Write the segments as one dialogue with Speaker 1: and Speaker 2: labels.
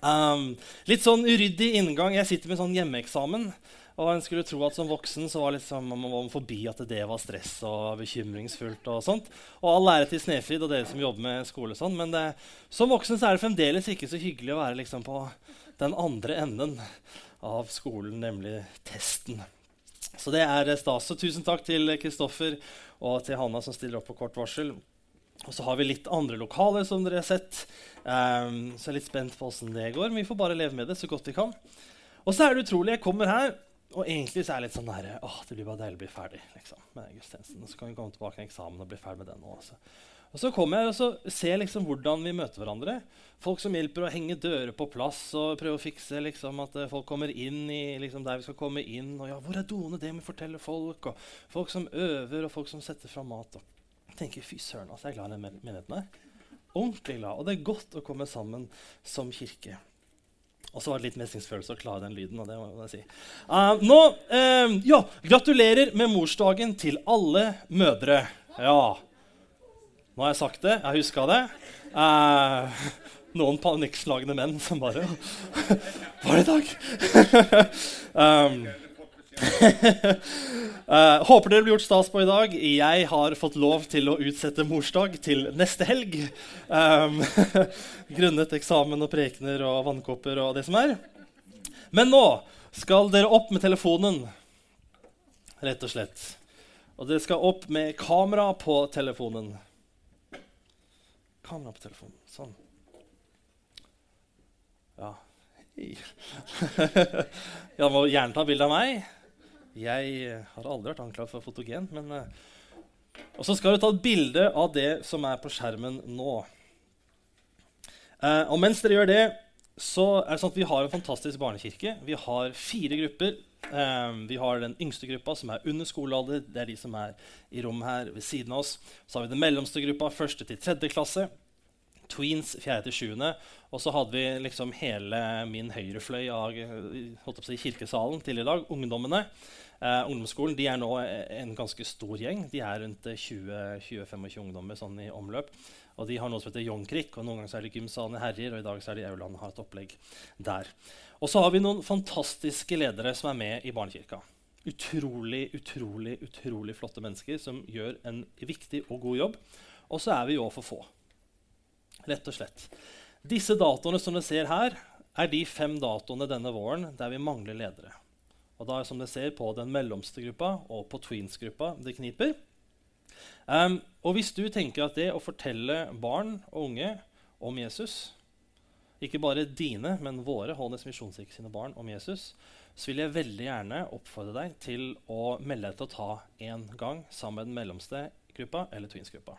Speaker 1: Um, litt sånn uryddig inngang. Jeg sitter med sånn hjemmeeksamen. Og en skulle tro at som voksen så var liksom, man var forbi at det var stress og bekymringsfullt. Og sånt. Og all ære til Snefrid og dere som jobber med skole. sånn, Men det, som voksen så er det fremdeles ikke så hyggelig å være liksom på den andre enden av skolen, nemlig testen. Så det er stas. Så tusen takk til Kristoffer og til Hanna som stiller opp på kort varsel. Og så har vi litt andre lokaler, som dere har sett. Um, så jeg er litt spent på åssen det går. Men vi får bare leve med det så godt vi kan. Og så er det utrolig. Jeg kommer her, og egentlig så er jeg litt sånn der, åh, det blir bare deilig å bli ferdig liksom, med gudstjenesten. Og så kan vi komme tilbake til eksamen og bli ferdig med den også. Og så kommer jeg og så ser liksom hvordan vi møter hverandre. Folk som hjelper å henge dører på plass og prøve å fikse liksom, at folk kommer inn i liksom, der vi skal komme inn. Og ja, hvor er doene? Det må vi fortelle folk. Og folk som øver, og folk som setter fram mat. Og tenker, fy søren, altså, jeg er glad i den menigheten her. Ordentlig glad. Og det er godt å komme sammen som kirke. Og så var det litt mestringsfølelse å klare den lyden. og det må jeg si. Uh, nå, uh, ja, Gratulerer med morsdagen til alle mødre. Ja. Nå har jeg sagt det. Jeg huska det. Uh, noen panikkslagne menn som bare Var det i dag? um, uh, håper dere blir gjort stas på i dag. Jeg har fått lov til å utsette morsdag til neste helg. Um, grunnet eksamen og prekener og vannkopper og det som er. Men nå skal dere opp med telefonen, rett og slett. Og dere skal opp med kamera på telefonen. Kamera på telefonen. Sånn. Ja. Hei. Jeg må gjerne ta bilde av meg. Jeg har aldri vært anklaget for fotogen. Men, uh, og så skal du ta et bilde av det som er på skjermen nå. Uh, og mens dere gjør det, så er det sånn at vi har en fantastisk barnekirke. Vi har fire grupper. Vi har den yngste gruppa, som er under skolealder. Det er de som er i rommet her ved siden av oss. Så har vi den mellomste gruppa, første til tredje klasse. Tweens 4.-7. Og så hadde vi liksom hele min høyrefløy av si, kirkesalen til i dag. Ungdommene. Eh, ungdomsskolen de er nå en ganske stor gjeng. De er rundt 20-25 ungdommer sånn i omløp. Og de har noe som heter jongkrik, og noen ganger er det gymsalen i Herjer, og i dag er det Auland har et opplegg der. Og så har vi noen fantastiske ledere som er med i Barnekirka. Utrolig, utrolig, utrolig flotte mennesker som gjør en viktig og god jobb. Og så er vi jo for få rett og slett. Disse datoene som dere ser her, er de fem datoene denne våren der vi mangler ledere. Og da som dere ser på den mellomste gruppa og på tweens-gruppa det kniper. Um, og hvis du tenker at det å fortelle barn og unge om Jesus ikke bare dine, men våre Hånes misjonskirke sine barn om Jesus, så vil jeg veldig gjerne oppfordre deg til å melde deg til å ta en gang sammen med den mellomste gruppa eller tweens-gruppa.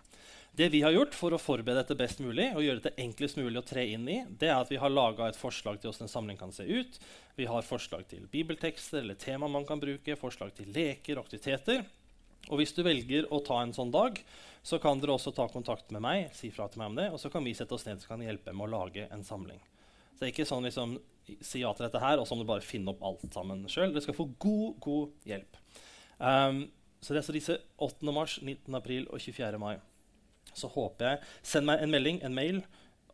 Speaker 1: Det vi har gjort for å forberede dette best mulig og gjøre dette enklest mulig å tre inn i, det er at vi har laga et forslag til hvordan en samling kan se ut. Vi har forslag til bibeltekster eller tema man kan bruke, forslag til leker og aktiviteter. Og hvis du velger å ta en sånn dag, så kan dere også ta kontakt med meg, si fra til meg om det, og så kan vi sette oss ned og kan hjelpe med å lage en samling. Så det er ikke sånn liksom, si ja til dette her, og så må du bare finne opp alt sammen sjøl. Dere skal få god, god hjelp. Um, så det er så disse 8. mars, 19. april og 24. mai så håper jeg Send meg en melding, en mail,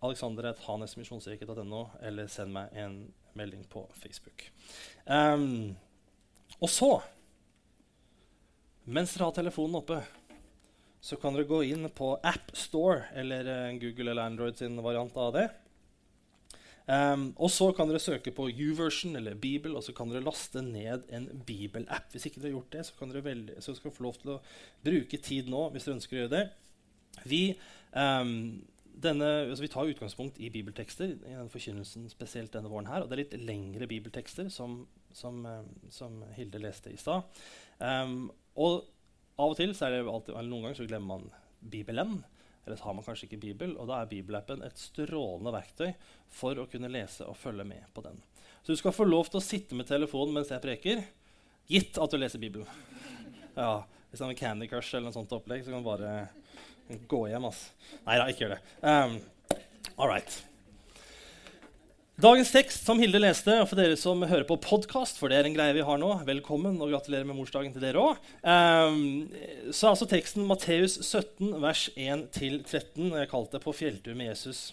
Speaker 1: alexander.hanesmisjonskirke.no, eller send meg en melding på Facebook. Um, og så, mens dere har telefonen oppe, så kan dere gå inn på AppStore, eller uh, Google eller Android sin variant av det. Um, og så kan dere søke på YouVersion eller Bibel, og så kan dere laste ned en Bibel-app. Hvis ikke dere har gjort det, så, kan dere velge, så dere få lov til å bruke tid nå hvis dere ønsker å gjøre det. Vi, um, denne, altså vi tar utgangspunkt i bibeltekster i den forkynnelsen spesielt denne våren. her, og Det er litt lengre bibeltekster, som, som, um, som Hilde leste i stad. Um, og av og til, alltid, noen ganger så glemmer man Bibelen. Eller så har man kanskje ikke Bibel, og da er bibelappen et strålende verktøy for å kunne lese og følge med på den. Så du skal få lov til å sitte med telefonen mens jeg preker, gitt at du leser Bibelen. Ja, Hvis det er en Candy Crush eller noe sånt opplegg, så kan du bare Gå hjem, altså. Nei da, ikke gjør det. Um, all right. Dagens tekst som Hilde leste, og for dere som hører på podkast, for det er en greie vi har nå, velkommen og gratulerer med morsdagen til dere òg, um, så er altså teksten Matteus 17, vers 1-13. Jeg kalte det 'På fjelltur med Jesus'.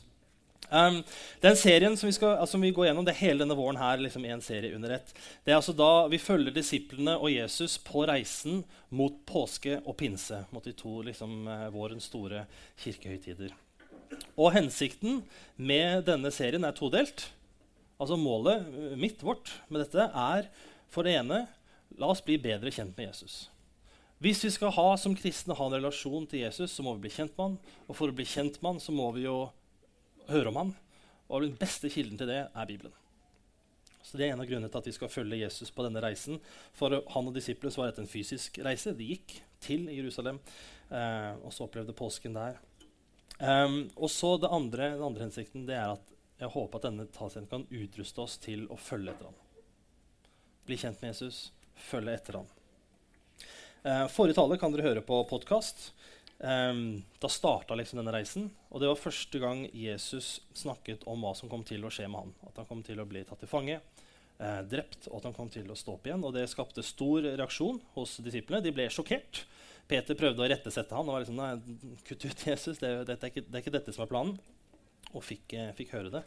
Speaker 1: Um, den serien som vi, skal, altså, vi går gjennom, det er hele denne våren her, liksom en serie under ett. Det er altså da vi følger disiplene og Jesus på reisen mot påske og pinse. Mot de to liksom, eh, vårens store kirkehøytider. Og hensikten med denne serien er todelt. Altså Målet eh, mitt, vårt, med dette er for det ene la oss bli bedre kjent med Jesus. Hvis vi skal ha som kristne ha en relasjon til Jesus, så må vi bli kjent med han. Og for å bli kjent med han, så må vi jo høre om ham. Og den beste kilden til det er Bibelen. Så Det er en av grunnene til at vi skal følge Jesus på denne reisen. For han og disiplene var dette en fysisk reise. De gikk til Jerusalem eh, og så opplevde påsken der. Um, og så det andre, Den andre hensikten det er at jeg håper at denne talscenen kan utruste oss til å følge etter ham. Bli kjent med Jesus, følge etter ham. Uh, forrige tale kan dere høre på podkast. Um, da starta liksom denne reisen. Og det var første gang Jesus snakket om hva som kom til å skje med han. At han kom til å bli tatt til fange, eh, drept, og at han kom til å stå opp igjen. Og det skapte stor reaksjon hos disiplene. De ble sjokkert. Peter prøvde å rettesette han og var liksom, nei, kutt ut Jesus, det, det, er ikke, det, er ikke, dette som er planen. Og fikk, eh, fikk høre det.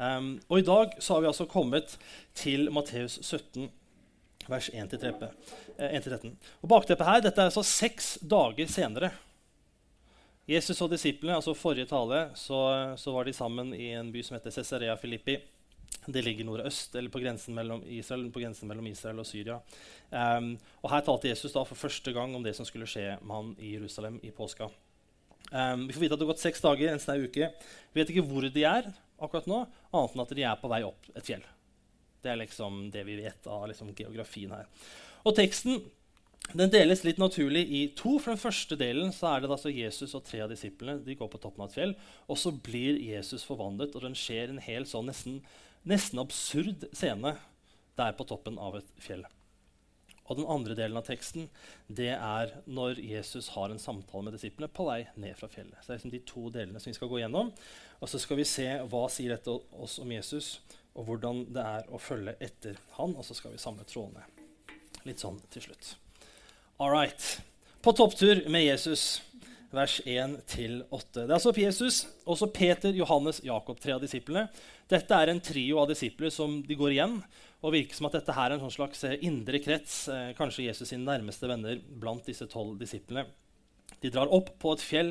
Speaker 1: Um, og i dag så har vi altså kommet til Matteus 17, vers 1-13. Eh, og bakteppet her, dette er altså seks dager senere Jesus og disiplene, altså Forrige tale så, så, var de sammen i en by som heter Cesarea Filippi. Det ligger nordøst, eller på grensen mellom Israel, på grensen mellom Israel og Syria. Um, og Her talte Jesus da for første gang om det som skulle skje med han i Jerusalem i påska. Um, vi får vite at det har gått seks dager, en snau uke. Vi vet ikke hvor de er akkurat nå, annet enn at de er på vei opp et fjell. Det er liksom det vi vet av liksom geografien her. Og teksten den deles litt naturlig i to. For den første delen så er det altså Jesus og tre av disiplene. De går på toppen av et fjell, og så blir Jesus forvandlet. Og den skjer en helt sånn nesten, nesten absurd scene der på toppen av et fjell. Og den andre delen av teksten det er når Jesus har en samtale med disiplene på vei ned fra fjellet. Så det er liksom de to delene som vi skal gå gjennom. Og så skal vi se hva sier dette oss om Jesus, og hvordan det er å følge etter han. Og så skal vi samle trådene litt sånn til slutt. All right. På topptur med Jesus, vers 1-8. Det er altså Jesus, også Peter, Johannes, Jakob, tre av disiplene. Dette er en trio av disipler som de går igjen. og virker som at dette her er en sånn slags eh, indre krets, eh, kanskje Jesus sine nærmeste venner blant disse tolv disiplene. De drar opp på et fjell,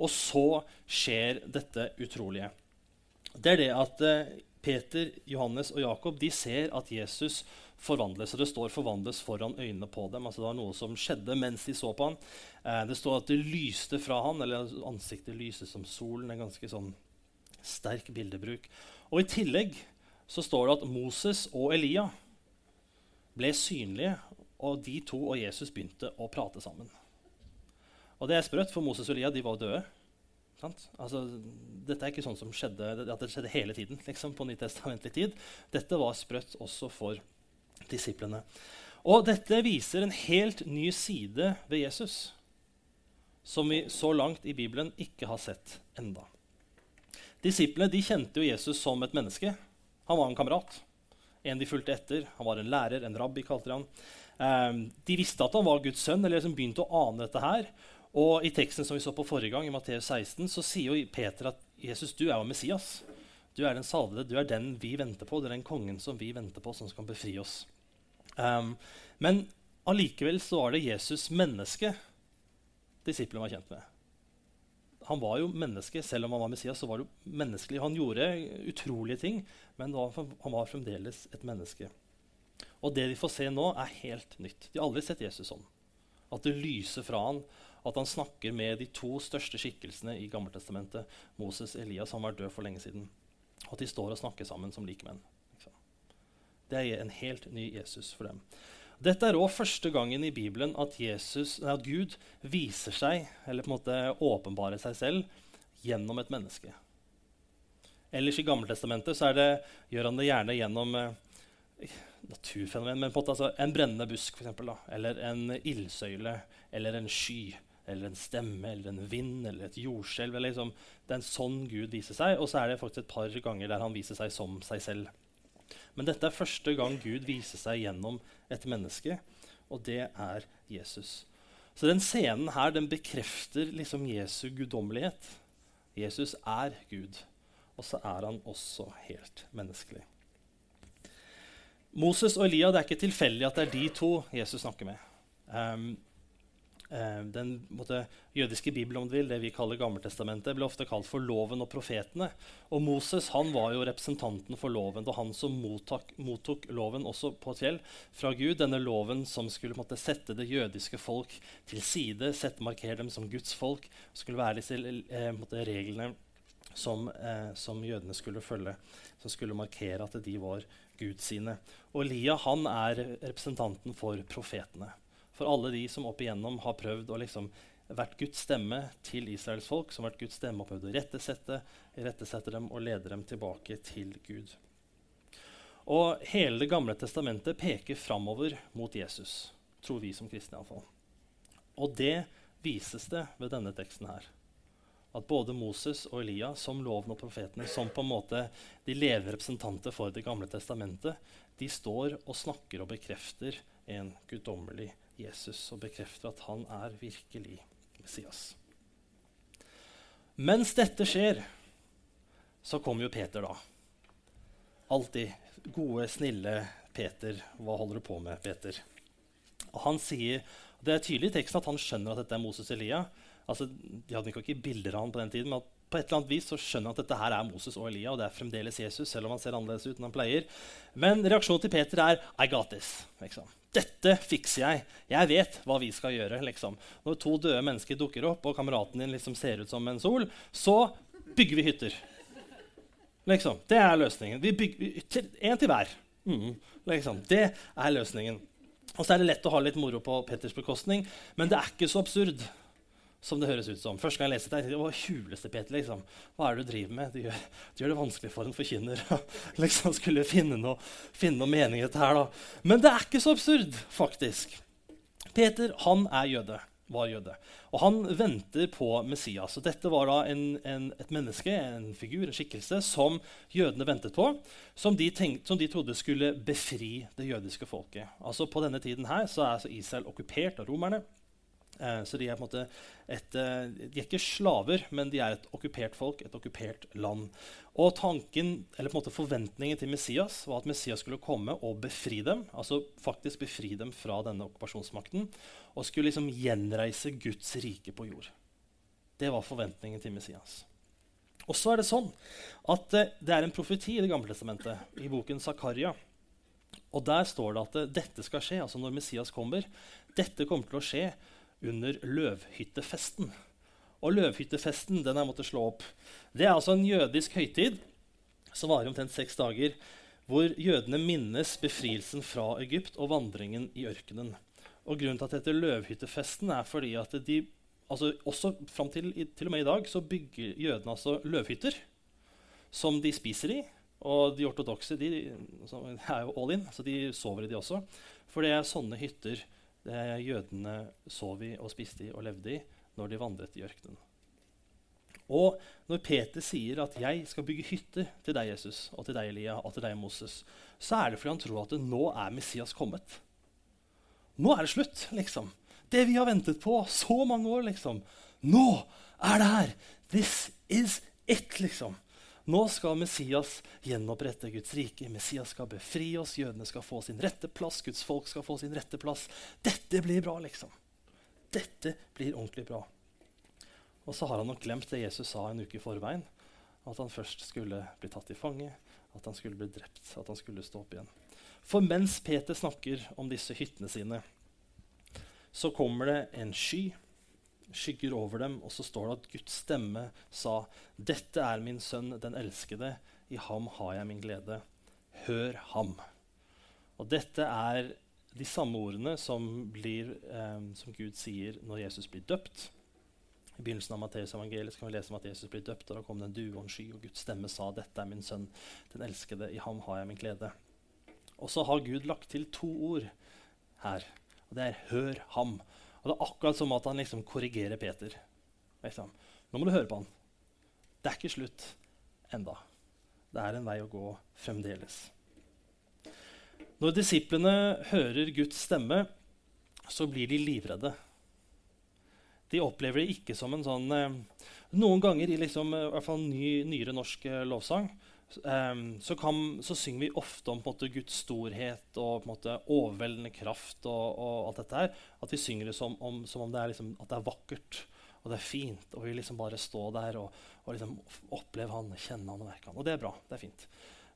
Speaker 1: og så skjer dette utrolige. Det er det at eh, Peter, Johannes og Jakob de ser at Jesus forvandles. Og det står 'forvandles foran øynene på dem'. Altså Det var noe som skjedde mens de så på ham. Eh, det står at det lyste fra han, eller ansiktet lyste som solen. En ganske sånn sterk bildebruk. Og i tillegg så står det at Moses og Elia ble synlige, og de to og Jesus begynte å prate sammen. Og det er sprøtt, for Moses og Elia de var døde. Altså, dette er ikke sånn som skjedde, at det skjedde hele tiden liksom, på nytestamentlig tid. Dette var sprøtt også for disiplene. Og dette viser en helt ny side ved Jesus som vi så langt i Bibelen ikke har sett enda. Disiplene de kjente jo Jesus som et menneske. Han var en kamerat. En de fulgte etter. Han var en lærer, en rabbi, kalte de han. Um, de visste at han var Guds sønn, eller liksom begynte å ane dette her. Og I teksten som vi så på forrige gang, i Matteus 16, så sier jo Peter at Jesus, du er jo Messias. Du er den salvede, du er den vi venter på. Du er den kongen som vi venter på, som skal befri oss. Um, men allikevel så var det Jesus menneske disiplene var kjent med. Han var jo menneske, selv om han var Messias. så var det jo menneskelig. Han gjorde utrolige ting, men han var fremdeles et menneske. Og det de får se nå, er helt nytt. De har aldri sett Jesus sånn. At det lyser fra han, at han snakker med de to største skikkelsene i Gammeltestamentet, Moses Elias, han var død for lenge siden. Og at de står og snakker sammen som likemenn. Det er en helt ny Jesus for dem. Dette er òg første gangen i Bibelen at, Jesus, at, Gud viser seg, eller på en måte åpenbarer seg selv, gjennom et menneske. Ellers i Gammeltestamentet det, gjør han det gjerne gjennom eh, naturfenomen, men på en måte altså, en brennende busk, for eksempel, eller en ildsøyle, eller en sky, eller en stemme, eller en vind, eller et jordskjelv. Liksom, det er en sånn Gud viser seg, og så er det faktisk et par ganger der han viser seg som seg selv. Men dette er første gang Gud viser seg gjennom et menneske, og det er Jesus. Så den scenen her den bekrefter liksom Jesu guddommelighet. Jesus er Gud. og så er han også helt menneskelig. Moses og Elia, det er ikke tilfeldig at det er de to Jesus snakker med. Um, den måtte, jødiske bibelen, om du vil, det vi kaller Gammeltestamentet, ble ofte kalt for loven og profetene. Og Moses han var jo representanten for loven. Var han som mottok, mottok loven også på et fjell fra Gud. Denne loven som skulle måtte, sette det jødiske folk til side, sette, markere dem som Guds folk. skulle være disse eh, måtte, reglene som, eh, som, jødene skulle følge, som skulle markere at de var Gud sine. Og Lia han er representanten for profetene for alle de som opp igjennom har prøvd å liksom vært Guds stemme til Israels folk, som har vært Guds stemme og prøvd å rettesette, rettesette dem og lede dem tilbake til Gud. Og hele Det gamle testamentet peker framover mot Jesus, tror vi som kristne iallfall. Og det vises det ved denne teksten her. At både Moses og Elia, som loven og profetene, som på en måte de levende representanter for Det gamle testamentet, de står og snakker og bekrefter en guddommelig Jesus og bekrefter at han er virkelig Messias. Mens dette skjer, så kommer jo Peter, da. Alltid gode, snille Peter. Hva holder du på med, Peter? Og han sier, Det er tydelig i teksten at han skjønner at dette er Moses Elia. Altså, de hadde ikke bilder av ham på den tiden, men på et eller annet vis så skjønner han at dette her er Moses og Elia, og det er fremdeles Jesus, selv om han ser annerledes ut enn han pleier. Men reaksjonen til Peter er 'I got this'. Liksom. Dette fikser jeg. Jeg vet hva vi skal gjøre. Liksom. Når to døde mennesker dukker opp, og kameraten din liksom ser ut som en sol, så bygger vi hytter. Liksom. Det er løsningen. Vi bygger Én til hver. Mm. Liksom. Det er løsningen. Og så er det lett å ha litt moro på Petters bekostning, men det er ikke så absurd som det høres ut som. Første gang jeg leste det, tenkte jeg hva huleste Peter, liksom. Hva er det du driver med? Du gjør, du gjør det vanskelig for en forkynner liksom skulle finne noe, finne noe mening i dette her. da. Men det er ikke så absurd, faktisk. Peter han er jøde, var jøde. Og han venter på Messias. Og dette var da en, en, et menneske, en figur, en skikkelse, som jødene ventet på. Som de, tenkte, som de trodde skulle befri det jødiske folket. Altså På denne tiden her så er altså Israel okkupert av romerne. Eh, så de er på en måte et, eh, de er ikke slaver, men de er et okkupert folk, et okkupert land. Og tanken, eller på en måte forventningen til Messias var at Messias skulle komme og befri dem. altså faktisk befri dem fra denne okkupasjonsmakten, Og skulle liksom gjenreise Guds rike på jord. Det var forventningen til Messias. Og så er det sånn at eh, det er en profeti i Det gamle testamentet, i boken Zakaria. Og der står det at dette skal skje, altså når Messias kommer. Dette kommer til å skje under løvhyttefesten. Og løvhyttefesten den jeg måtte slå opp. Det er altså en jødisk høytid som varer omtrent seks dager, hvor jødene minnes befrielsen fra Egypt og vandringen i ørkenen. Og Grunnen til at det heter løvhyttefesten, er fordi at de altså også fram til, til og med i dag så bygger jødene altså løvhytter som de spiser i. Og de ortodokse de, er jo all in, så de sover i de også. For det er sånne hytter det jødene sov i og spiste i og levde i når de vandret i ørkenen. Og når Peter sier at 'jeg skal bygge hytter til deg, Jesus, og til deg, Elia, og til deg, Moses', så er det fordi han tror at nå er Messias kommet. Nå er det slutt, liksom. Det vi har ventet på så mange år, liksom. Nå er det her! This is it, liksom. Nå skal Messias gjenopprette Guds rike. Messias skal befri oss. Jødene skal få sin rette plass. Guds folk skal få sin rette plass. Dette blir bra, liksom. Dette blir ordentlig bra. Og så har han nok glemt det Jesus sa en uke i forveien. At han først skulle bli tatt i fange, at han skulle bli drept, at han skulle stå opp igjen. For mens Peter snakker om disse hyttene sine, så kommer det en sky skygger over dem, og så står det at Guds stemme sa, 'Dette er min sønn, den elskede. I ham har jeg min glede. Hør ham.' Og dette er de samme ordene som, blir, eh, som Gud sier når Jesus blir døpt. I begynnelsen av Matteus evangeliet kan vi lese om at Jesus blir døpt, og da kom det en due og en sky, og Guds stemme sa, 'Dette er min sønn, den elskede. I ham har jeg min glede.' Og så har Gud lagt til to ord her, og det er 'hør ham'. Og Det er akkurat som at han liksom korrigerer Peter. Liksom. Nå må du høre på han. Det er ikke slutt enda. Det er en vei å gå fremdeles. Når disiplene hører Guds stemme, så blir de livredde. De opplever det ikke som en sånn eh, Noen ganger i liksom, eh, hvert fall ny, nyere norsk eh, lovsang um, så, kan, så, synger vi ofte om måte, Guds storhet og måte, overveldende kraft og, og, alt dette her. At vi synger det som om, som om det, er, liksom, det er vakkert og det er fint. Og vi liksom bare stå der og, og liksom oppleve han, kjenne han og merke han. Og det er bra. det er fint.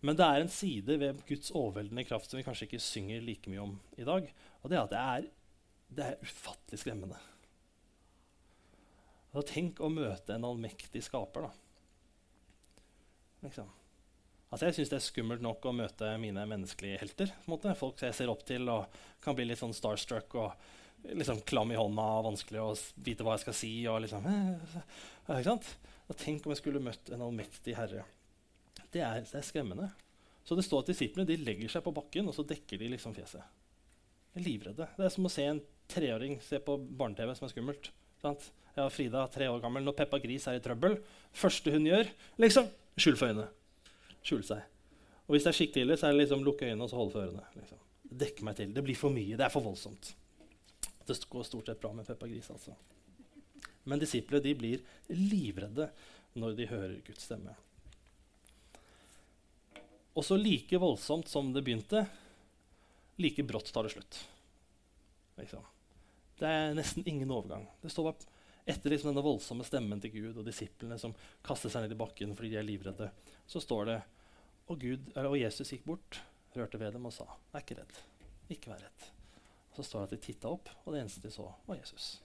Speaker 1: Men det er en side ved Guds overveldende kraft som vi kanskje ikke synger like mye om i dag. Og det er at det er, det er ufattelig skremmende. Og tenk å møte en allmektig skaper, da. Liksom. Altså, jeg syns det er skummelt nok å møte mine menneskelige helter. Folk jeg ser opp til og kan bli litt sånn starstruck og liksom klam i hånda og vanskelig å vite hva jeg skal si. Og liksom, eh, ikke sant? Og tenk om jeg skulle møtt en allmektig herre det er, det er, skremmende. Så det står at disiplene de legger seg på bakken og så dekker de liksom fjeset. De er livredde. Det er som å se en treåring se på barne-TV som er skummelt. Sant? Jeg har Frida, tre år gammel. Når Peppa Gris er i trøbbel, første hun gjør, liksom skjul for øynene. Skjule seg. Og hvis det er skikkelig ille, så er det liksom lukke øynene og så holde for ørene. Liksom. Dekke meg til. Det blir for mye. Det er for voldsomt. Det går stort sett bra med Peppa Gris. altså. Men disiplene de blir livredde når de hører Guds stemme. Og så like voldsomt som det begynte, like brått tar det slutt. Liksom. Det er nesten ingen overgang. Det står bare Etter liksom denne voldsomme stemmen til Gud og disiplene som kaster seg ned i bakken fordi de er livredde, så står det og, Gud, og Jesus gikk bort, rørte ved dem og sa, 'Vær ikke redd. Ikke vær redd.' Og så står det at de titta opp, og det eneste de så, var Jesus.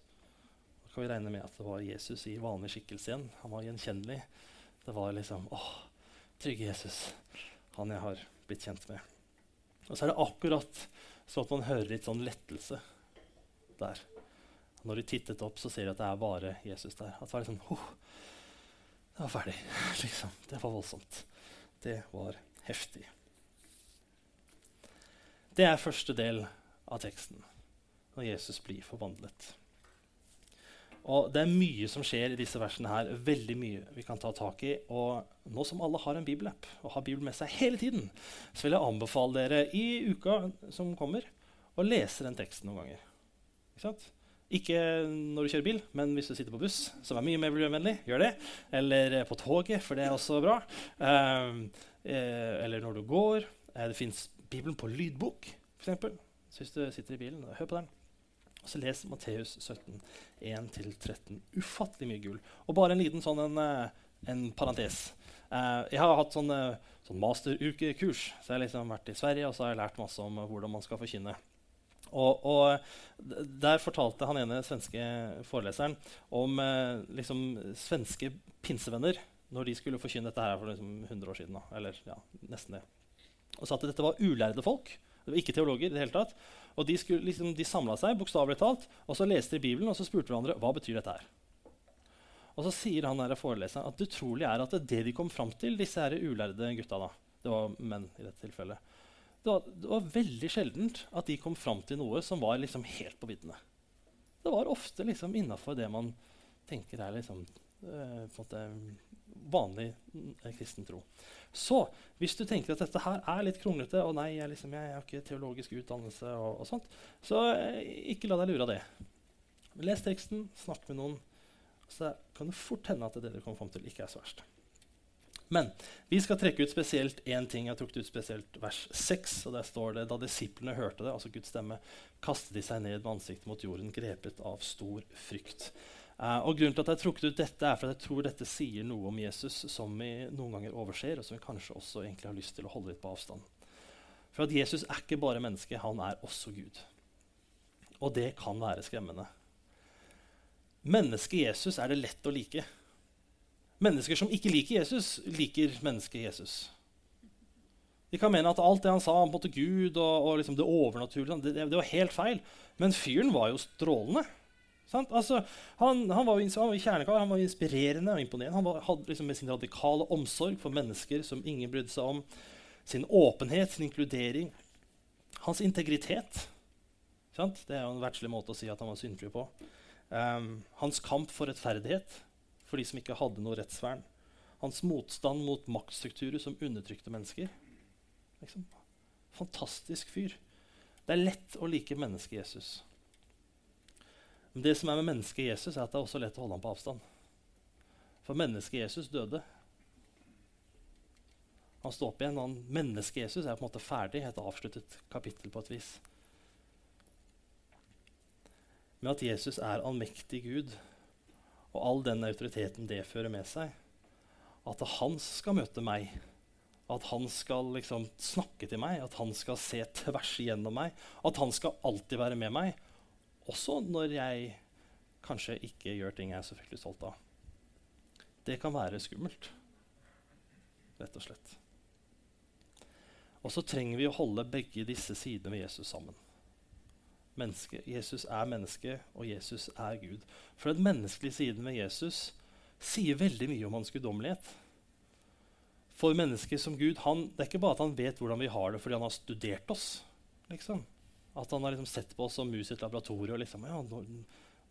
Speaker 1: Da kan vi regne med at det var Jesus i vanlig skikkelse igjen. Han var gjenkjennelig. Det var liksom åh, trygge Jesus han jeg har blitt kjent med. Og så er det akkurat sånn at man hører litt sånn lettelse der. Når de tittet opp, så ser de at det er bare Jesus der. At det var liksom oh, Det var ferdig. liksom. Det var voldsomt. Det var heftig. Det er første del av teksten, når Jesus blir forvandlet. Og Det er mye som skjer i disse versene her. veldig mye vi kan ta tak i. Og nå som alle har en bibelapp og har Bibelen med seg hele tiden, så vil jeg anbefale dere i uka som kommer, å lese den teksten noen ganger. Ikke sant? Ikke når du kjører bil, men hvis du sitter på buss, som er mye mer miljøvennlig, gjør det. Eller på toget, for det er også bra. Um, eh, eller når du går. Eh, det fins Bibelen på lydbok, f.eks. Så hvis du sitter i bilen, hør på den. Og så les Matteus 17, 1-13. Ufattelig mye gull. Og bare en liten sånn en, eh, en parentes. Jeg har hatt sånn, sånn masterukekurs. Så jeg har liksom vært i Sverige og så har jeg lært masse om hvordan man skal forkynne. Og, og Der fortalte han ene svenske foreleseren om eh, liksom, svenske pinsevenner når de skulle forkynne dette her for liksom 100 år siden. Da, eller ja, nesten det. Og sa at dette var ulærde folk. Det var ikke teologer. i det hele tatt. Og De, skulle, liksom, de samla seg bokstavelig talt, og så leste de Bibelen og så spurte hverandre hva betyr dette her. Og så sier han der foreleseren at det utrolig er at det, det de kom fram til, disse her ulærde gutta da, Det var menn i dette tilfellet. Det var, det var veldig sjeldent at de kom fram til noe som var liksom helt på viddene. Det var ofte liksom innafor det man tenker er liksom, øh, vanlig eh, kristen tro. Så hvis du tenker at dette her er litt kronglete, og nei, jeg, liksom, jeg har ikke teologisk utdannelse, og, og sånt, så eh, ikke la deg lure av det. Les teksten, snakk med noen. Så kan det fort hende at det du kommer fram til, ikke er så verst. Men vi skal trekke ut spesielt én ting. Jeg har trukket ut spesielt vers 6. og Der står det da disiplene hørte det, altså Guds stemme, kastet de seg ned med ansiktet mot jorden, grepet av stor frykt. Uh, og grunnen til at jeg har trukket ut dette er for at jeg tror dette sier noe om Jesus som vi noen ganger overser, og som vi kanskje også egentlig har lyst til å holde litt på avstand. For at Jesus er ikke bare menneske, han er også Gud. Og det kan være skremmende. Mennesket Jesus er det lett å like. Mennesker som ikke liker Jesus, liker mennesket Jesus. De kan mene at alt det han sa om Gud og, og liksom det overnaturlige, det, det, var helt feil. Men fyren var jo strålende. Altså, han, han, var, var kjernekar, han var inspirerende og imponerende. Han var, hadde liksom med sin radikale omsorg for mennesker som ingen brydde seg om, sin åpenhet, sin inkludering, hans integritet? Det er jo en verdslig måte å si at han var syndfri på. Um, hans kamp for rettferdighet for de som ikke hadde noe rettsvern. Hans motstand mot maktstrukturer som undertrykte mennesker. Liksom. Fantastisk fyr. Det er lett å like mennesket Jesus. Men det som er med mennesket Jesus, er at det er også lett å holde ham på avstand. For mennesket Jesus døde. Han står opp igjen. og Mennesket Jesus er på en måte ferdig, et avsluttet kapittel på et vis. Men at Jesus er allmektig Gud, og all den autoriteten det fører med seg, at han skal møte meg, at han skal liksom snakke til meg, at han skal se tvers igjennom meg, at han skal alltid være med meg, også når jeg kanskje ikke gjør ting jeg er så fryktelig stolt av. Det kan være skummelt, rett og slett. Og så trenger vi å holde begge disse sidene med Jesus sammen. Menneske, Jesus er menneske, og Jesus er Gud. For den menneskelige siden ved Jesus sier veldig mye om hans guddommelighet. For mennesker som Gud han, Det er ikke bare at han vet hvordan vi har det fordi han har studert oss. liksom. At han har liksom sett på oss som mus i et laboratorium. og liksom, ja, når,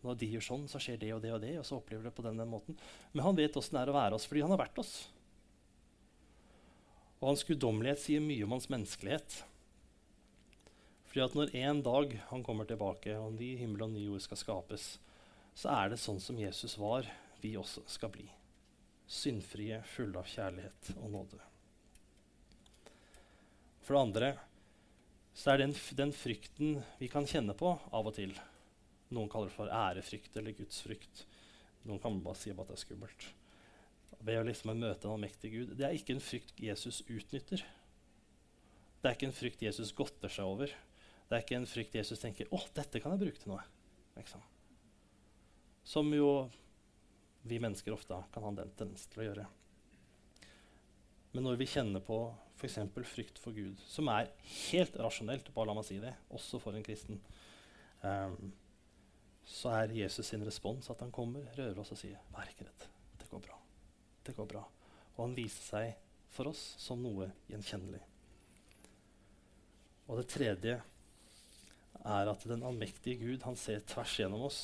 Speaker 1: når, de gjør sånn, så skjer det og det og det. og så opplever det på den, den måten. Men han vet åssen det er å være oss fordi han har vært oss. Og hans guddommelighet sier mye om hans menneskelighet. Fordi at når en dag han kommer tilbake, og ny himmel og ny jord skal skapes, så er det sånn som Jesus var, vi også skal bli. Syndfrie, fulle av kjærlighet og nåde. For det andre så er den, den frykten vi kan kjenne på av og til. Noen kaller det for ærefrykt eller gudsfrykt. Noen kan bare si at det er skummelt ved å liksom møte en allmektig Gud, det er ikke en frykt Jesus utnytter. Det er ikke en frykt Jesus godter seg over. Det er ikke en frykt Jesus tenker 'Å, dette kan jeg bruke til noe'. Liksom. Som jo vi mennesker ofte kan ha den tendens til å gjøre. Men når vi kjenner på f.eks. frykt for Gud, som er helt rasjonelt, bare la meg si det, også for en kristen, um, så er Jesus sin respons at han kommer, rører oss og sier 'Vær ikke redd. Det går bra' det går bra. Og han viser seg for oss som noe gjenkjennelig. Og det tredje er at den allmektige Gud han ser tvers gjennom oss.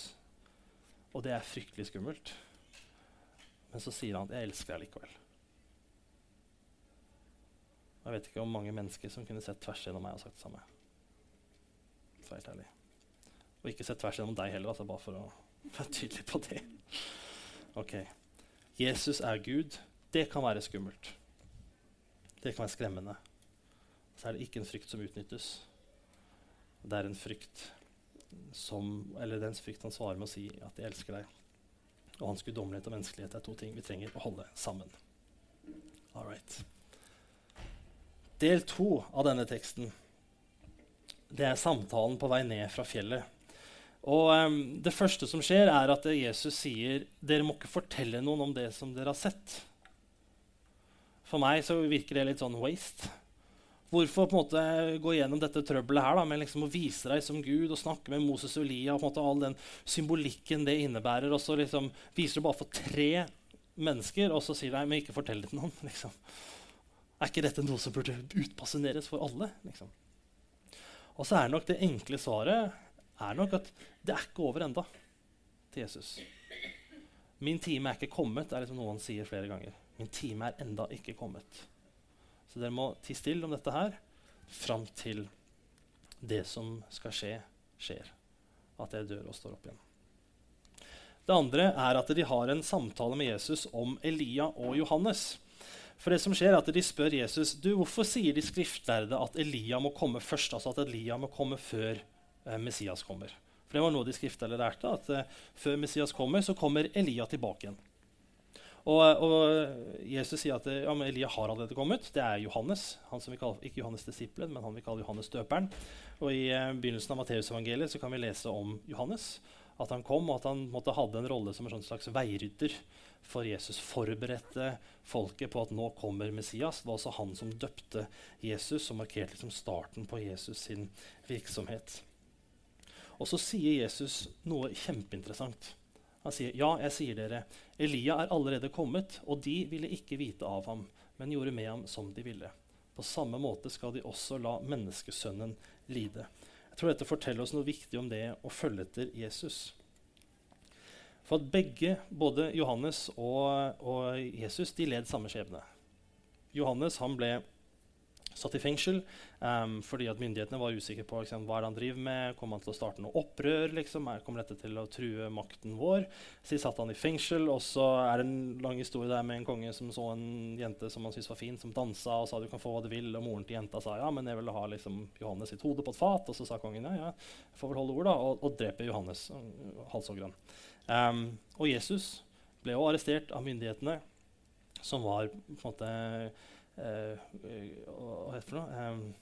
Speaker 1: Og det er fryktelig skummelt. Men så sier han at 'jeg elsker deg likevel'. Jeg vet ikke om mange mennesker som kunne sett tvers gjennom meg og sagt det samme. Helt ærlig. Og ikke sett tvers gjennom deg heller, altså bare for å være tydelig på det. Ok. Jesus er Gud, det kan være skummelt. Det kan være skremmende. Så er det ikke en frykt som utnyttes. Det er en frykt som Eller dens frykt han svarer med å si at 'jeg elsker deg'. Og hans guddommelighet og menneskelighet er to ting vi trenger å holde sammen. All right. Del to av denne teksten det er samtalen på vei ned fra fjellet. Og um, Det første som skjer, er at Jesus sier dere må ikke fortelle noen om det som dere har sett. For meg så virker det litt sånn waste. Hvorfor på en måte gå gjennom dette trøbbelet her da, med liksom å vise deg som Gud og snakke med Moses og Elia og på en måte all den symbolikken det innebærer, og så liksom viser du bare for tre mennesker, og så sier du men ikke fortell det til noen. Liksom. Er ikke dette noe som burde utpassioneres for alle? Liksom? Og så er nok det enkle svaret er nok at det er ikke over enda til Jesus. Min time er ikke kommet, er liksom noe han sier flere ganger. Min time er enda ikke kommet. Så dere må tie stille om dette her fram til det som skal skje, skjer. At dere dør og står opp igjen. Det andre er at de har en samtale med Jesus om Elia og Johannes. For det som skjer er at De spør Jesus du, hvorfor sier de skriftlærde at Elia må komme først. altså at Elia må komme før eh, Messias kommer. For Det var noe de skriftlærde lærte, at eh, før Messias kommer, så kommer Elia tilbake igjen. Og, og Jesus sier at ja, Elia har allerede kommet. Det er Johannes. han som vi kaller, Ikke Johannes disippelen, men han vi kaller Johannes døperen. Og I eh, begynnelsen av Matteusevangeliet kan vi lese om Johannes. At han kom, og at han måtte hadde en rolle som en sånn slags veirydder for Jesus. Forberedte folket på at nå kommer Messias. Det var også han som døpte Jesus, som markerte liksom starten på Jesus sin virksomhet. Og så sier Jesus noe kjempeinteressant. Han sier, 'Ja, jeg sier dere, Elia er allerede kommet, og de ville ikke vite av ham, men gjorde med ham som de ville.' På samme måte skal de også la menneskesønnen lide. Jeg tror dette forteller oss noe viktig om det å følge etter Jesus. For at begge, både Johannes og, og Jesus, de led samme skjebne. Johannes han ble satt i fengsel um, fordi at myndighetene var usikre på liksom, hva han driver med. Kommer han til å starte noe opprør? Liksom? Kommer dette til å true makten vår? Så satt han i fengsel, og så er det en lang historie der med en konge som så en jente som han syntes var fin, som dansa og sa du kan få hva du vil. Og moren til jenta sa ja, men jeg vil ha liksom, Johannes sitt hode på et fat. Og så sa kongen ja, ja, jeg får vel holde ord, da, og, og dreper Johannes. Halshogger han. Um, og Jesus ble også arrestert av myndighetene, som var på en måte hva heter det for noe?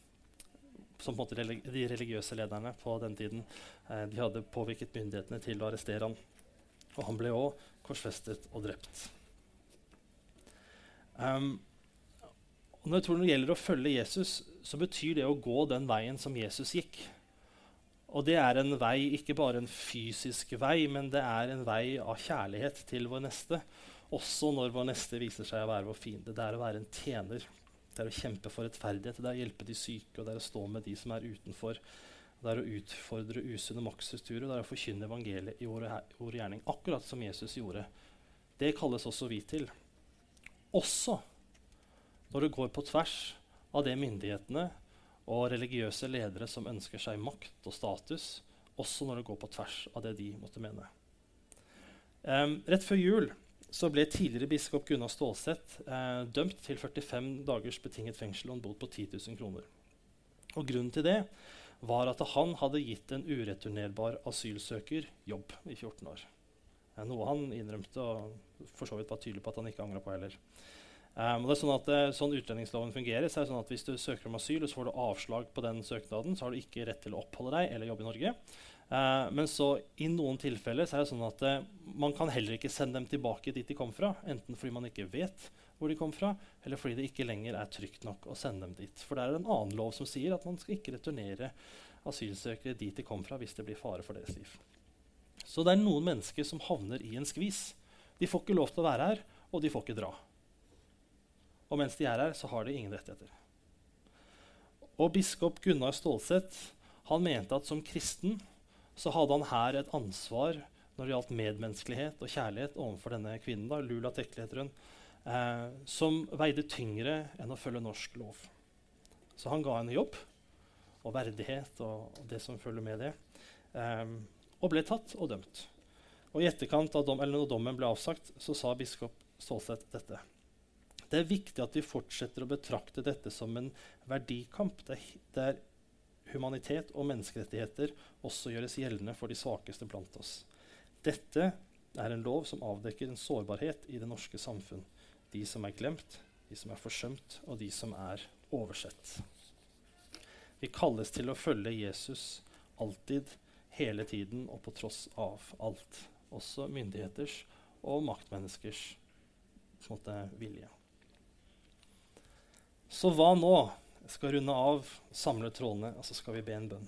Speaker 1: som på en måte de religiøse lederne på den tiden eh, de hadde påvirket myndighetene til å arrestere ham. Og han ble òg korsfestet og drept. Um, og når, jeg tror det gjelder å følge Jesus, så betyr det å gå den veien som Jesus gikk. Og det er en vei, ikke bare en fysisk vei, men det er en vei av kjærlighet til vår neste. Også når vår neste viser seg å være vår fiende. Det er å være en tjener. Det er å kjempe for rettferdighet, det er å hjelpe de syke, og det er å stå med de som er utenfor. Det er å utfordre usunne maktstrukturer, det er å forkynne evangeliet i ord og gjerning. Akkurat som Jesus gjorde. Det kalles også vi til. Også når det går på tvers av det myndighetene og religiøse ledere som ønsker seg makt og status, også når det går på tvers av det de måtte mene. Um, rett før jul så ble tidligere biskop Gunnar Stålseth eh, dømt til 45 dagers betinget fengsel og en bot på 10 000 kroner. Og Grunnen til det var at han hadde gitt en ureturnerbar asylsøker jobb i 14 år. Eh, noe han innrømte og for så vidt var tydelig på at han ikke angra på heller. Um, det er sånn, at, uh, sånn utlendingsloven fungerer, så er det sånn at Hvis du søker om asyl og så får du avslag på den søknaden, så har du ikke rett til å oppholde deg eller jobbe i Norge. Uh, men så i noen tilfeller så er det sånn at uh, man kan heller ikke sende dem tilbake dit de kom fra. Enten fordi man ikke vet hvor de kom fra, eller fordi det ikke lenger er trygt nok å sende dem dit. For det er en annen lov som sier at man skal ikke returnere asylsøkere dit de kom fra hvis det blir fare for deres liv. Så det er noen mennesker som havner i en skvis. De får ikke lov til å være her, og de får ikke dra. Og mens de er her, så har de ingen rettigheter. Og biskop Gunnar Stålseth han mente at som kristen så hadde han her et ansvar når det gjaldt medmenneskelighet og kjærlighet overfor denne kvinnen, da, Lula Tekle heter hun, eh, som veide tyngre enn å følge norsk lov. Så han ga henne jobb og verdighet og, det som følger med det, eh, og ble tatt og dømt. Og I etterkant av dom, når dommen ble avsagt, så sa biskop Stålseth dette. Det er viktig at vi fortsetter å betrakte dette som en verdikamp. Det det er humanitet og menneskerettigheter også gjøres gjeldende for de svakeste blant oss. Dette er en lov som avdekker en sårbarhet i det norske samfunn. De som er glemt, de som er forsømt, og de som er oversett. Vi kalles til å følge Jesus alltid, hele tiden og på tross av alt. Også myndigheters og maktmenneskers måte, vilje. Så hva nå? Jeg skal runde av, samle trådene, og så skal vi be en bønn.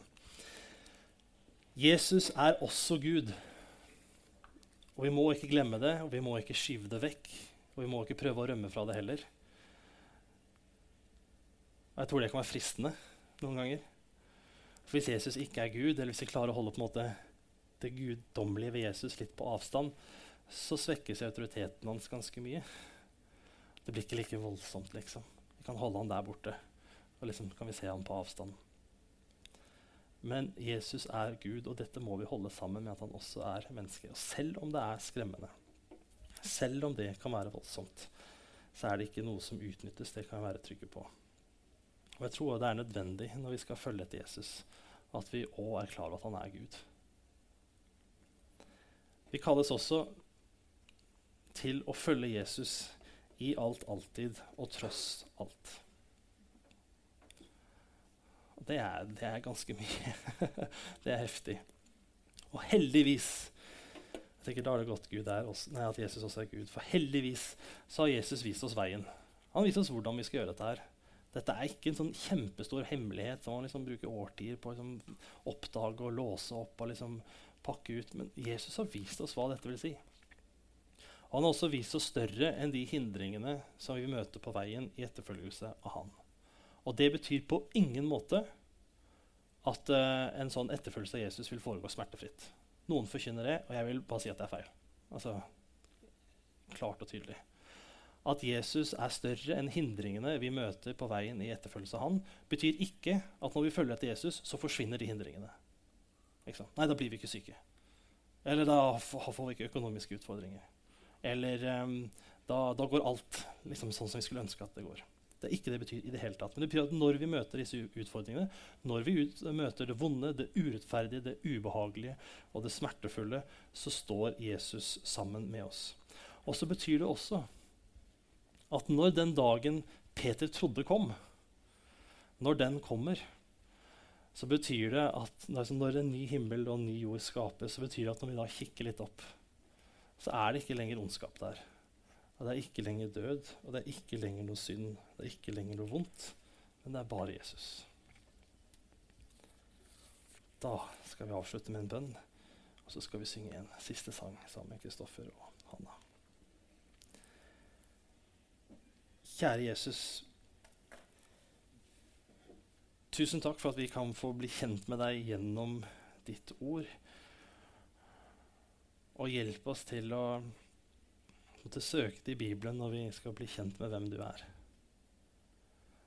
Speaker 1: Jesus er også Gud. Og vi må ikke glemme det, og vi må ikke skyve det vekk. Og vi må ikke prøve å rømme fra det heller. Og jeg tror det kan være fristende noen ganger. For hvis Jesus ikke er Gud, eller hvis vi klarer å holde på en måte det guddommelige ved Jesus litt på avstand, så svekkes autoriteten hans ganske mye. Det blir ikke like voldsomt, liksom. Vi kan holde han der borte. Og liksom kan vi se ham på avstand. Men Jesus er Gud, og dette må vi holde sammen med at han også er menneske. Og selv om det er skremmende, selv om det kan være voldsomt, så er det ikke noe som utnyttes. Det kan vi være trygge på. Og jeg tror det er nødvendig når vi skal følge etter Jesus, at vi òg er klar over at han er Gud. Vi kalles også til å følge Jesus i alt, alltid og tross alt det er, det er ganske mye. det er heftig. Og heldigvis jeg tenker Da er det godt Gud er også, nei, at Jesus også er Gud. For heldigvis så har Jesus vist oss veien. Han viser oss hvordan vi skal gjøre dette her. Dette er ikke en sånn kjempestor hemmelighet som man liksom bruker årtier på å liksom oppdage og låse opp og liksom pakke ut. Men Jesus har vist oss hva dette vil si. Og han har også vist oss større enn de hindringene som vi møter på veien i etterfølgelse av han. Og det betyr på ingen måte at uh, en sånn etterfølgelse av Jesus vil foregå smertefritt. Noen forkynner det, og jeg vil bare si at det er feil. Altså, klart og tydelig. at Jesus er større enn hindringene vi møter på veien i etterfølgelse av han, betyr ikke at når vi følger etter Jesus, så forsvinner de hindringene. Nei, da blir vi ikke syke. Eller da får vi ikke økonomiske utfordringer. Eller um, da, da, går alt liksom, sånn som vi skulle ønske at det går. Det er ikke det betyr i det hele tatt. Men det betyr at når vi møter disse utfordringene, når vi ut, møter det vonde, det urettferdige, det ubehagelige og det smertefulle, så står Jesus sammen med oss. Og så betyr det også at når den dagen Peter trodde kom, når den kommer, så betyr det at altså når en ny himmel og en ny jord skapes, så betyr det at når vi da kikker litt opp, så er det ikke lenger ondskap der. Og det er ikke lenger død, og det er ikke lenger noe synd, det er ikke lenger noe vondt, men det er bare Jesus. Da skal vi avslutte med en bønn, og så skal vi synge en siste sang sammen med Kristoffer og Hanna. Kjære Jesus. Tusen takk for at vi kan få bli kjent med deg gjennom ditt ord. Og hjelp oss til å måtte søke det i Bibelen når vi skal bli kjent med hvem du er.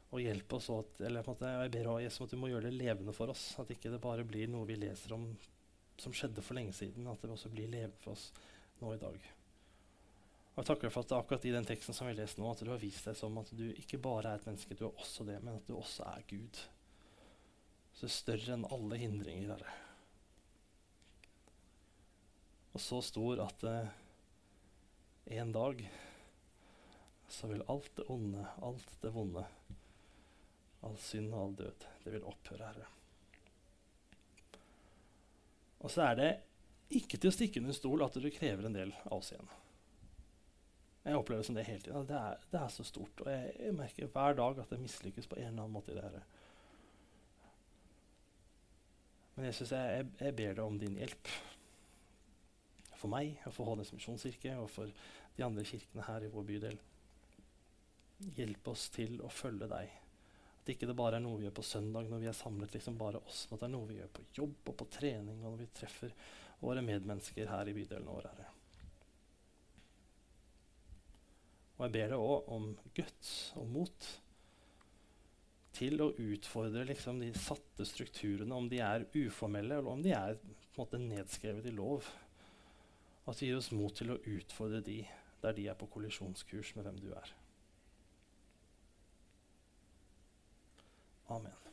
Speaker 1: Og hjelp oss at, eller måte, Jeg ber Jesus at du må gjøre det levende for oss. At ikke det bare blir noe vi leser om som skjedde for lenge siden. At det også blir levende for oss nå i dag. Og jeg takker for at akkurat i den teksten som vi lest nå, at du har vist deg som at du ikke bare er et menneske, du er også det, men at du også er Gud. Så det er større enn alle hindringer, Herre. Og så stor at uh, en dag så vil alt det onde, alt det vonde, all synd og all død, det vil opphøre, Herre. Og så er det ikke til å stikke under stol at du krever en del av oss igjen. Jeg opplever det som det hele tiden. Det er, det er så stort. Og jeg, jeg, merker hver dag at det mislykkes på en eller annen måte i det her. Men jeg, jeg, jeg ber deg om din hjelp. For meg og for Hånes misjonskirke og for de andre kirkene her i vår bydel. Hjelp oss til å følge deg. At ikke det bare er noe vi gjør på søndag når vi er samlet, liksom bare oss, men at det er noe vi gjør på jobb og på trening og når vi treffer våre medmennesker her i bydelen vår. Herre. Og jeg ber deg òg om guts og mot til å utfordre liksom, de satte strukturene, om de er uformelle eller om de er måte, nedskrevet i lov. At det gir oss mot til å utfordre de der de er på kollisjonskurs med hvem du er. Amen.